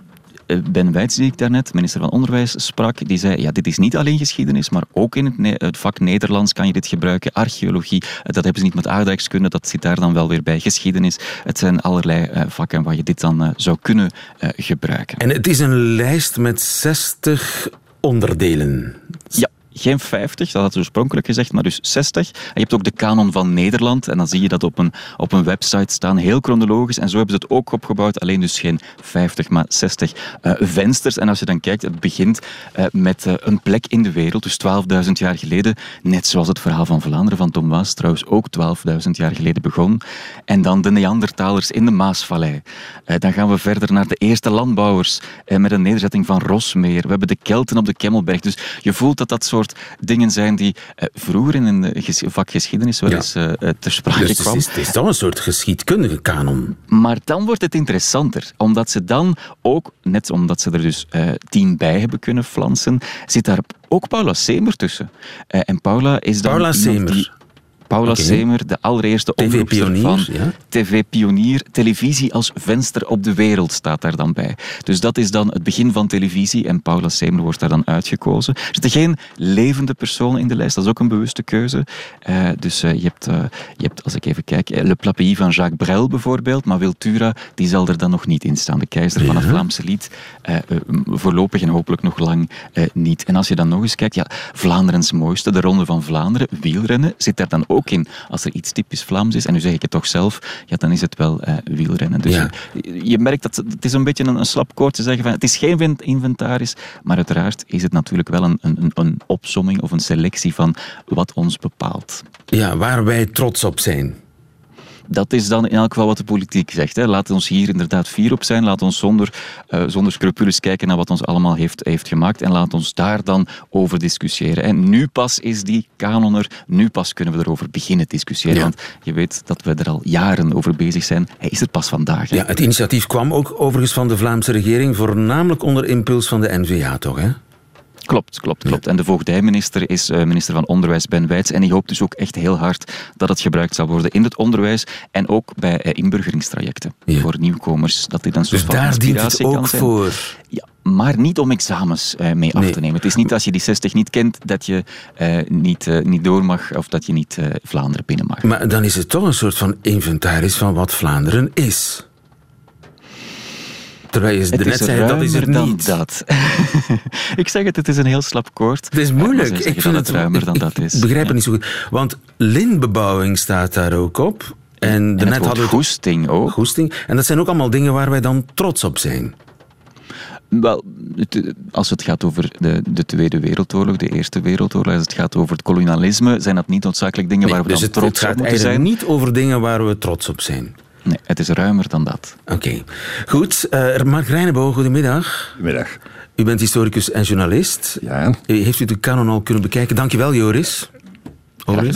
Ben Wijts, die ik daarnet, minister van Onderwijs, sprak, die zei, ja, dit is niet alleen geschiedenis, maar ook in het, Ne- het vak Nederlands kan je dit gebruiken. Archeologie, eh, dat hebben ze niet met aardrijkskunde, dat zit daar dan wel weer bij. Geschiedenis, het zijn allerlei eh, vakken waar je dit dan eh, zou kunnen eh, gebruiken. En het is een lijst met 60 onderdelen. Ja, geen 50, dat had ze oorspronkelijk gezegd, maar dus 60. En je hebt ook de kanon van Nederland. En dan zie je dat op een, op een website staan, heel chronologisch. En zo hebben ze het ook opgebouwd. Alleen dus geen 50, maar 60 uh, vensters. En als je dan kijkt, het begint uh, met uh, een plek in de wereld. Dus 12.000 jaar geleden. Net zoals het verhaal van Vlaanderen van Tom Waas trouwens ook 12.000 jaar geleden begon. En dan de Neandertalers in de Maasvallei. dan gaan we verder naar de eerste landbouwers met een nederzetting van Rosmeer. We hebben de Kelten op de Kemmelberg. Dus je voelt dat dat soort dingen zijn die vroeger in een vak geschiedenis wel eens ja. ter sprake dus kwam. Het is, het is toch een soort geschiedkundige kanon. Maar dan wordt het interessanter, omdat ze dan ook, net omdat ze er dus uh, tien bij hebben kunnen flansen, zit daar ook Paula Semer tussen. Uh, en Paula is dan. Paula Semer. Die, Paula okay. Semer, de allereerste omroepster van ja? TV-pionier. Televisie als venster op de wereld staat daar dan bij. Dus dat is dan het begin van televisie en Paula Semer wordt daar dan uitgekozen. Er zitten geen levende personen in de lijst, dat is ook een bewuste keuze. Uh, dus uh, je, hebt, uh, je hebt, als ik even kijk, Le Plapéi van Jacques Brel bijvoorbeeld, maar Wiltura, die zal er dan nog niet in staan. De keizer ja. van het Vlaamse lied, voorlopig en hopelijk nog lang niet. En als je dan nog eens kijkt, ja, Vlaanderens mooiste, de Ronde van Vlaanderen, wielrennen, zit daar dan ook ook in. Als er iets typisch Vlaams is, en nu zeg ik het toch zelf, ja, dan is het wel uh, wielrennen. Dus ja. je, je, merkt dat het is een beetje een, een slap koord te zeggen van het is geen inventaris, maar uiteraard is het natuurlijk wel een, een, een opsomming of een selectie van wat ons bepaalt. Ja, waar wij trots op zijn dat is dan in elk geval wat de politiek zegt. Hè. Laat ons hier inderdaad fier op zijn. Laat ons zonder, uh, zonder scrupules kijken naar wat ons allemaal heeft, heeft gemaakt. En laat ons daar dan over discussiëren. En nu pas is die kanon er. Nu pas kunnen we erover beginnen discussiëren. Ja. Want je weet dat we er al jaren over bezig zijn. Hij is er pas vandaag. Hè. Ja, het initiatief kwam ook overigens van de Vlaamse regering. Voornamelijk onder impuls van de N-VA, toch? Hè? Klopt, klopt, klopt. En de voogdijminister is uh, minister van Onderwijs Ben Wijts. En die hoopt dus ook echt heel hard dat het gebruikt zal worden in het onderwijs en ook bij uh, inburgeringstrajecten Ja. voor nieuwkomers. Dat dit een soort Dus van daar dient het ook voor. Ja, maar niet om examens eh, mee af Nee. te nemen. Het is niet als je die 60 niet kent dat je eh, niet, eh, niet door mag of dat je niet eh, Vlaanderen binnen mag. Maar dan is het toch een soort van inventaris van wat Vlaanderen is. Terwijl je Het net zei, dat is het niet. dat. ik zeg het, het is een heel slap koord. Het is moeilijk. Ik vind dat het ruimer dan ik- dat is. Ik begrijp Ja. het niet zo goed. Want lintbebouwing staat daar ook op. En, En het daarnet woord hadden we het goesting ook. goesting. En dat zijn ook allemaal dingen waar wij dan trots op zijn. Wel, het- als het gaat over de, de Tweede Wereldoorlog, de Eerste Wereldoorlog, als het gaat over het kolonialisme, zijn dat niet noodzakelijk dingen waar we dus dan het, het trots op gaat moeten eigenlijk zijn. niet over dingen waar we trots op zijn. Nee, het is ruimer dan dat. Oké. Goed. eh Mark Reinebo, goedemiddag. Middag. U bent historicus en journalist. Ja. Heeft u de kanon al kunnen bekijken? Dankjewel, Joris. Joris.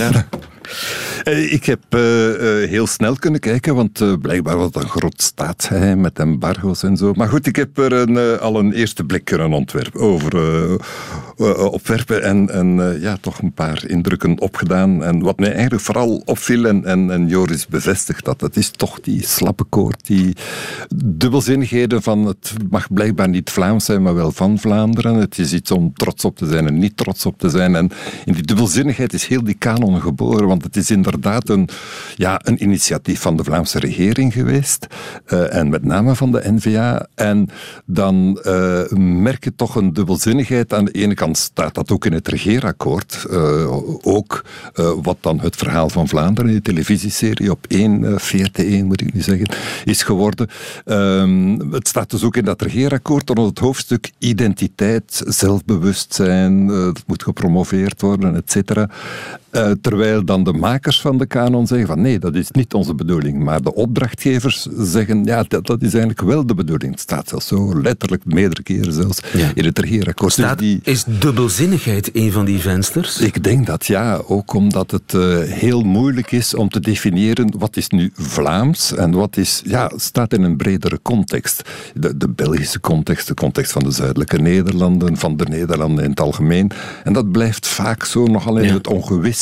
Eh, Ik heb eh, eh, heel snel kunnen kijken, want blijkbaar was het een groot staat hè, met embargo's en zo. Maar goed, ik heb er een, al een eerste blik kunnen ontwerpen, over opwerpen en, en ja, toch een paar indrukken opgedaan. En wat mij eigenlijk vooral opviel, en, en, en Joris bevestigt dat, dat is toch die slappe koord, die dubbelzinnigheden van het mag blijkbaar niet Vlaams zijn, maar wel van Vlaanderen. Het is iets om trots op te zijn en niet trots op te zijn. En in die dubbelzinnigheid is heel die kanon geboren, want het is inderdaad een, ja, een initiatief van de Vlaamse regering geweest, eh, en met name van de N-VA. En dan eh, merk je toch een dubbelzinnigheid. Aan de ene kant staat dat ook in het regeerakkoord, eh, ook wat dan het verhaal van Vlaanderen, die televisieserie op 1, eh, VRT1 moet ik nu zeggen, is geworden. Ehm, het staat dus ook in dat regeerakkoord onder het hoofdstuk identiteit, zelfbewustzijn, dat moet gepromoveerd worden, et cetera. Eh, terwijl dan de makers van de kanon zeggen van nee, dat is niet onze bedoeling. Maar de opdrachtgevers zeggen ja, dat, dat is eigenlijk wel de bedoeling. Het staat zelfs zo letterlijk meerdere keren zelfs Ja. in het regeerakkoord. Dus Staat, die, Is dubbelzinnigheid een van die vensters? ik denk dat ja, ook omdat het eh, heel moeilijk is om te definiëren wat is nu Vlaams en wat is, ja, staat in een bredere context. De, de Belgische context, de context van de zuidelijke Nederlanden, van de Nederlanden in het algemeen. En dat blijft vaak zo nogal in Ja. het ongewisse.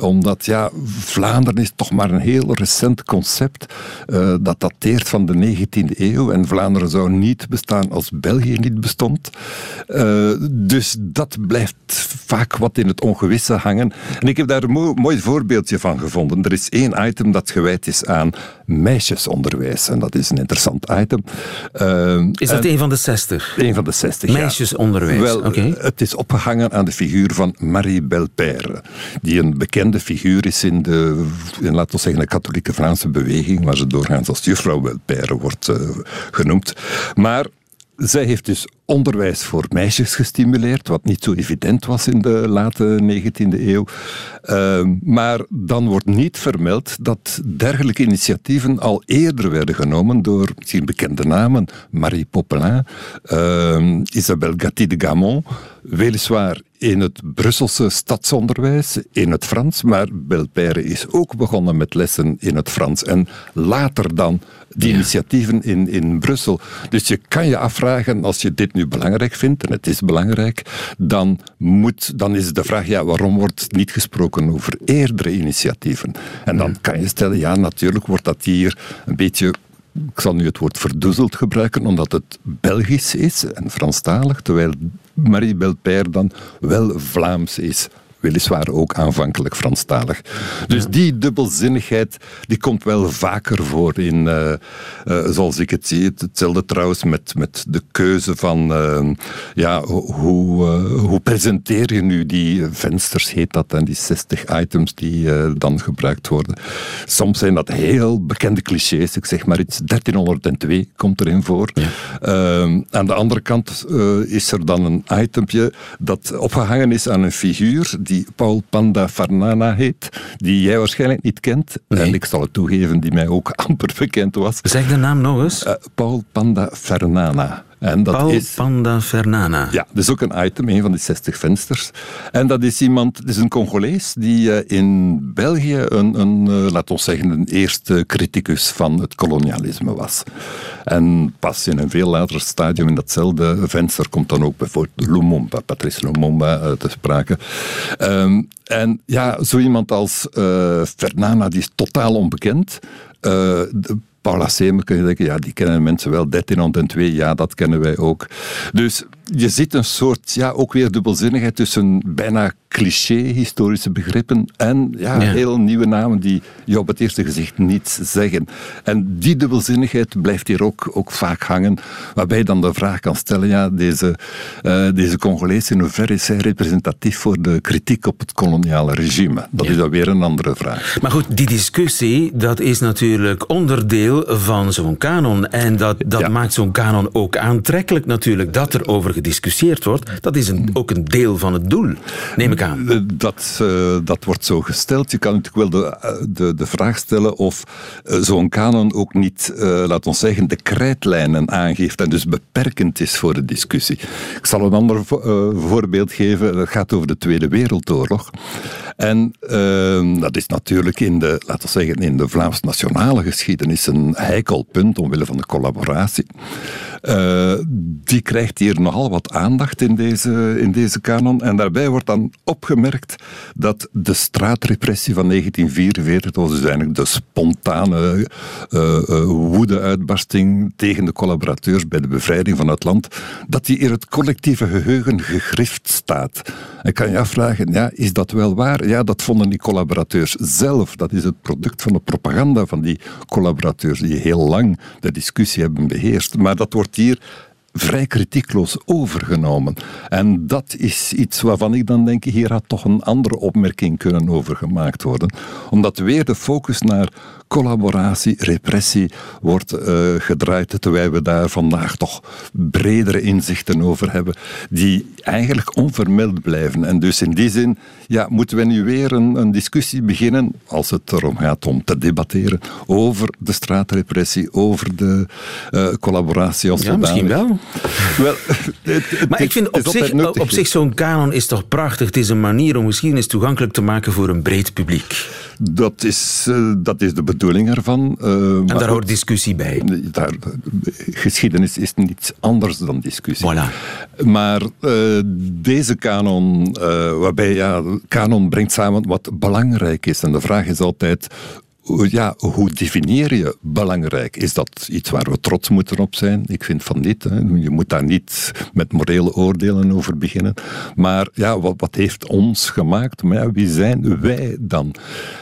Omdat ja, Vlaanderen is toch maar een heel recent concept. Uh, dat dateert van de 19e eeuw. En Vlaanderen zou niet bestaan als België niet bestond. Uh, dus dat blijft vaak wat in het ongewisse hangen. En ik heb daar een mooi, mooi voorbeeldje van gevonden. Er is één item dat gewijd is aan meisjesonderwijs. En dat is een interessant item. Uh, is dat een van de 60? Een van de 60, Meisjesonderwijs, Wel, okay. Het is opgehangen aan de figuur van Marie Belpaire. Die een bekende figuur is in de, in, laten we zeggen, de katholieke Franse beweging. Waar ze doorgaans als juffrouw Belpaire wordt uh, genoemd. Maar zij heeft dus onderwijs voor meisjes gestimuleerd, wat niet zo evident was in de late 19e eeuw. Uh, maar dan wordt niet vermeld dat dergelijke initiatieven al eerder werden genomen door misschien bekende namen, Marie Popelin, uh, Isabelle Gatti de Gamon, weliswaar in het Brusselse stadsonderwijs, in het Frans, maar Belpaire is ook begonnen met lessen in het Frans en later dan die initiatieven in, in Brussel. Dus je kan je afvragen, als je dit nu belangrijk vindt, en het is belangrijk, dan, moet, dan is de vraag, ja, waarom wordt niet gesproken over eerdere initiatieven? En dan kan je stellen, ja, natuurlijk wordt dat hier een beetje ik zal nu het woord verdoezeld gebruiken, omdat het Belgisch is en Franstalig, terwijl Marie Belpaire dan wel Vlaams is weliswaar ook aanvankelijk Franstalig. Dus die dubbelzinnigheid die komt wel vaker voor in, uh, uh, zoals ik het zie. Hetzelfde trouwens met, met de keuze van, uh, ja, hoe, hoe presenteer je nu die vensters, heet dat, en die 60 items die dan gebruikt worden. Soms zijn dat heel bekende clichés. Ik zeg maar iets, 1302 komt erin voor. Ja. aan de andere kant is er dan een itempje dat opgehangen is aan een figuur die Paul Panda Farnana heet, die jij waarschijnlijk niet kent. En ik zal het toegeven, die mij ook amper bekend was. Zeg de naam nog eens. Uh, Paul Panda Fernana. En dat Paul is, Panda Fernana. Ja, dat is ook een item, een van die 60 vensters. En dat is iemand, dat is een Congolees die uh, in België een, een uh, laten we zeggen, een eerste criticus van het kolonialisme was. En pas in een veel later stadium in datzelfde venster komt dan ook bijvoorbeeld Lumumba, Patrice Lumumba uh, te sprake. Um, en ja, zo iemand als Fernana, die is totaal onbekend. De, Paula Semer kun je denken, ja, die kennen mensen wel. 1302, ja, dat kennen wij ook. Dus je ziet een soort, ja, ook weer dubbelzinnigheid tussen bijna cliché historische begrippen en ja, heel nieuwe namen die je op het eerste gezicht niets zeggen. En die dubbelzinnigheid blijft hier ook, ook vaak hangen, waarbij je dan de vraag kan stellen, ja, deze, uh, deze Congolees, in hoeverre is hij representatief voor de kritiek op het koloniale regime? Dat is dan weer een andere vraag. Maar goed, die discussie, dat is natuurlijk onderdeel van zo'n kanon en dat, dat maakt zo'n kanon ook aantrekkelijk natuurlijk, dat er over gediscussieerd wordt. Dat is een, ook een deel van het doel, neem ik aan. Eh, dat, uh, dat wordt zo gesteld. Je kan natuurlijk wel de, eh, de, de vraag stellen of zo'n kanon ook niet, uh, laat ons zeggen, de krijtlijnen aangeeft en dus beperkend is voor de discussie. Ik zal een ander voorbeeld geven. Dat gaat over de Tweede Wereldoorlog. En ehm, dat is natuurlijk in de, laten we zeggen, in de Vlaams-nationale geschiedenis een heikel punt omwille van de collaboratie. Uh, die krijgt hier nogal wat aandacht in deze, in deze kanon. En daarbij wordt dan opgemerkt dat de straatrepressie van 1944, dat was dus eigenlijk de spontane uh, uh, woede-uitbarsting tegen de collaborateurs bij de bevrijding van het land, dat die in het collectieve geheugen gegrift staat. En kan je afvragen, ja, is dat wel waar? Ja, dat vonden die collaborateurs zelf. Dat is het product van de propaganda van die collaborateurs die heel lang de discussie hebben beheerst. Maar dat wordt hier vrij kritiekloos overgenomen. En dat is iets waarvan ik dan denk, hier had toch een andere opmerking kunnen over gemaakt worden. Omdat weer de focus naar collaboratie, repressie wordt uh, gedraaid, terwijl we daar vandaag toch bredere inzichten over hebben, die eigenlijk onvermeld blijven. En dus in die zin ja, moeten we nu weer een, een discussie beginnen, als het erom gaat om te debatteren, over de straatrepressie, over de uh, collaboratie als Ja, misschien wel. Wel, het- het Maar ik vind op zich, nuttig. op zich zo'n kanon is toch prachtig. Het is een manier om geschiedenis toegankelijk te maken voor een breed publiek. Dat is, eh, dat is de bedoeling ervan. eh, En daar hoort discussie bij. Daar, geschiedenis is niets anders dan discussie. Voilà. Maar eh, deze kanon, eh, waarbij ja, kanon brengt samen wat belangrijk is. En de vraag is altijd. Ja, hoe definieer je belangrijk? Is dat iets waar we trots moeten op zijn? Ik vind van niet. Hè. Je moet daar niet met morele oordelen over beginnen. Maar ja, wat, wat heeft ons gemaakt? Maar ja, wie zijn wij dan?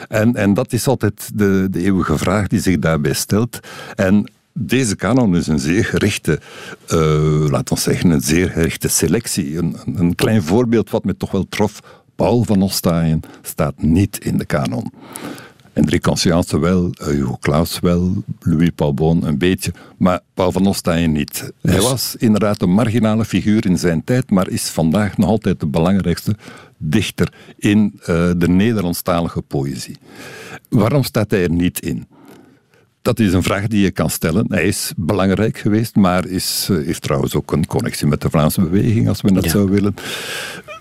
En, en dat is altijd de, de eeuwige vraag die zich daarbij stelt. En deze kanon is een zeer gerichte, eh laten we zeggen, een zeer gerichte selectie. Een, een- een klein voorbeeld wat me toch wel trof. Paul van Ostaaien staat niet in de kanon. Hendrik Conscience wel, eh, Hugo Claus wel, Louis Paul Boon een beetje, maar Paul van Ostaaien niet. Hij was inderdaad een marginale figuur in zijn tijd, maar is vandaag nog altijd de belangrijkste dichter in eh, de Nederlandstalige poëzie. Waarom staat hij er niet in? Dat is een vraag die je kan stellen. Hij is belangrijk geweest, maar is, eh, heeft trouwens ook een connectie met de Vlaamse beweging, als men dat Ja. zou willen.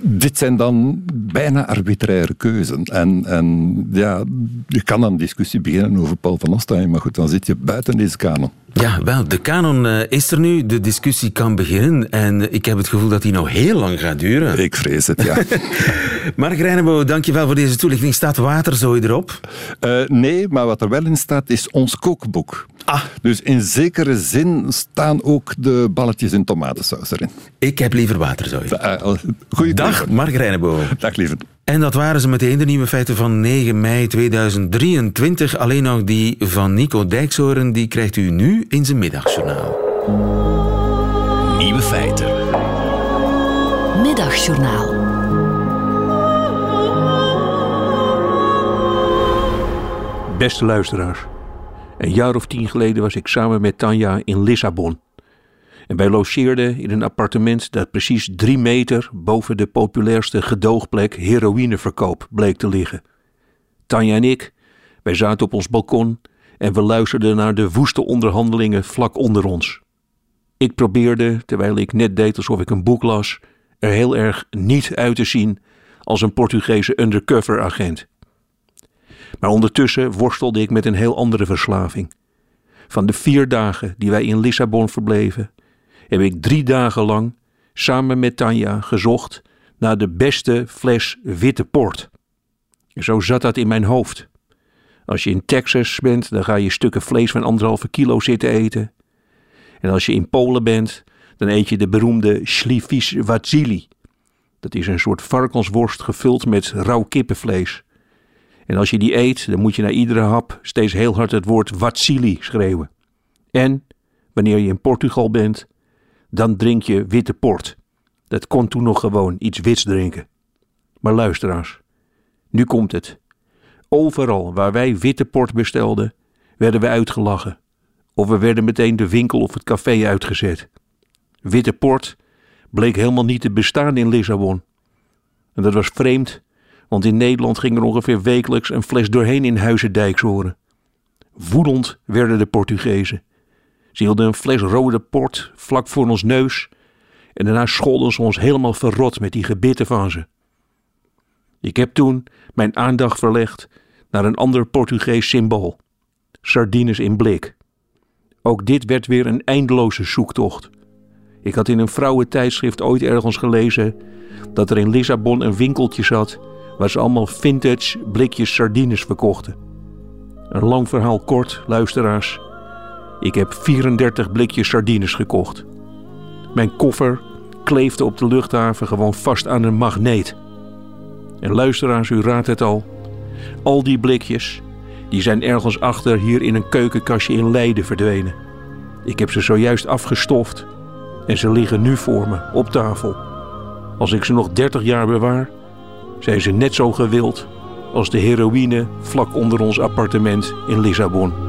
Dit zijn dan bijna arbitraire keuzen. En, en ja, je kan dan discussie beginnen over Paul van Ostaaien, maar goed, dan zit je buiten deze kanon. Ja, wel, de kanon eh, is er nu. De discussie kan beginnen. En ik heb het gevoel dat die nog heel lang gaat duren. Ik vrees het, ja. Mark Reinebo, dankjewel voor deze toelichting. Staat waterzooi erop? Eh, nee, maar wat er wel in staat is ons kookboek. Ah. Dus in zekere zin staan ook de balletjes in tomatensaus erin. Ik heb liever waterzooi. Uh, goeie Dag, keuze. Mark Reinebo. Dag, lieve. En dat waren ze meteen de nieuwe feiten van 9 mei 2023. Alleen nog die van Nico Dijkshoorn, die krijgt u nu in zijn middagjournaal. Nieuwe feiten. Middagjournaal. Beste luisteraars, een jaar of tien geleden was ik samen met Tanja in Lissabon. En wij logeerden in een appartement dat precies drie meter boven de populairste gedoogplek heroïneverkoop bleek te liggen. Tanja en ik, wij zaten op ons balkon en we luisterden naar de woeste onderhandelingen vlak onder ons. Ik probeerde, terwijl ik net deed alsof ik een boek las, er heel erg niet uit te zien als een Portugese undercover agent. Maar ondertussen worstelde ik met een heel andere verslaving. Van de vier dagen die wij in Lissabon verbleven, heb ik drie dagen lang samen met Tanja gezocht naar de beste fles witte port. Zo zat dat in mijn hoofd. Als je in Texas bent, dan ga je stukken vlees van anderhalve kilo zitten eten. En als je in Polen bent, dan eet je de beroemde Śliwice Wadzili. Dat is een soort varkensworst gevuld met rauw kippenvlees. En als je die eet, dan moet je na iedere hap steeds heel hard het woord Watsili schreeuwen. En wanneer je in Portugal bent, dan drink je witte port. Dat kon toen nog gewoon iets wits drinken. Maar luisteraars, nu komt het. Overal waar wij witte port bestelden, werden we uitgelachen. Of we werden meteen de winkel of het café uitgezet. Witte port bleek helemaal niet te bestaan in Lissabon. En dat was vreemd, want in Nederland ging er ongeveer wekelijks een fles doorheen in Huizendijkshoren. Woedend werden de Portugezen. Ze hielden een fles rode port vlak voor ons neus en daarna scholden ze ons helemaal verrot met die gebitten van ze. Ik heb toen mijn aandacht verlegd naar een ander Portugees symbool: sardines in blik. Ook dit werd weer een eindeloze zoektocht. Ik had in een vrouwentijdschrift ooit ergens gelezen dat er in Lissabon een winkeltje zat waar ze allemaal vintage blikjes sardines verkochten. Een lang verhaal kort, luisteraars. Ik heb 34 blikjes sardines gekocht. Mijn koffer kleefde op de luchthaven gewoon vast aan een magneet. En luisteraars, u raadt het al. Al die blikjes, die zijn ergens achter hier in een keukenkastje in Leiden verdwenen. Ik heb ze zojuist afgestoft en ze liggen nu voor me op tafel. Als ik ze nog 30 jaar bewaar, zijn ze net zo gewild als de heroïne vlak onder ons appartement in Lissabon.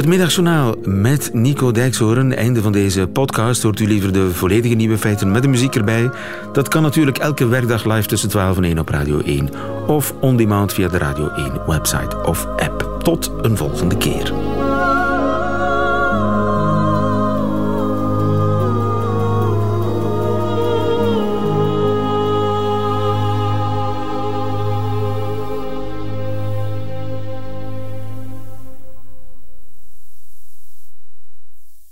Het middagjournaal met Nico Dijkshoorn. Einde van deze podcast. Hoort u liever de volledige nieuwe feiten met de muziek erbij? Dat kan natuurlijk elke werkdag live tussen 12 en 1 op Radio 1. Of on demand via de Radio 1 website of app. Tot een volgende keer.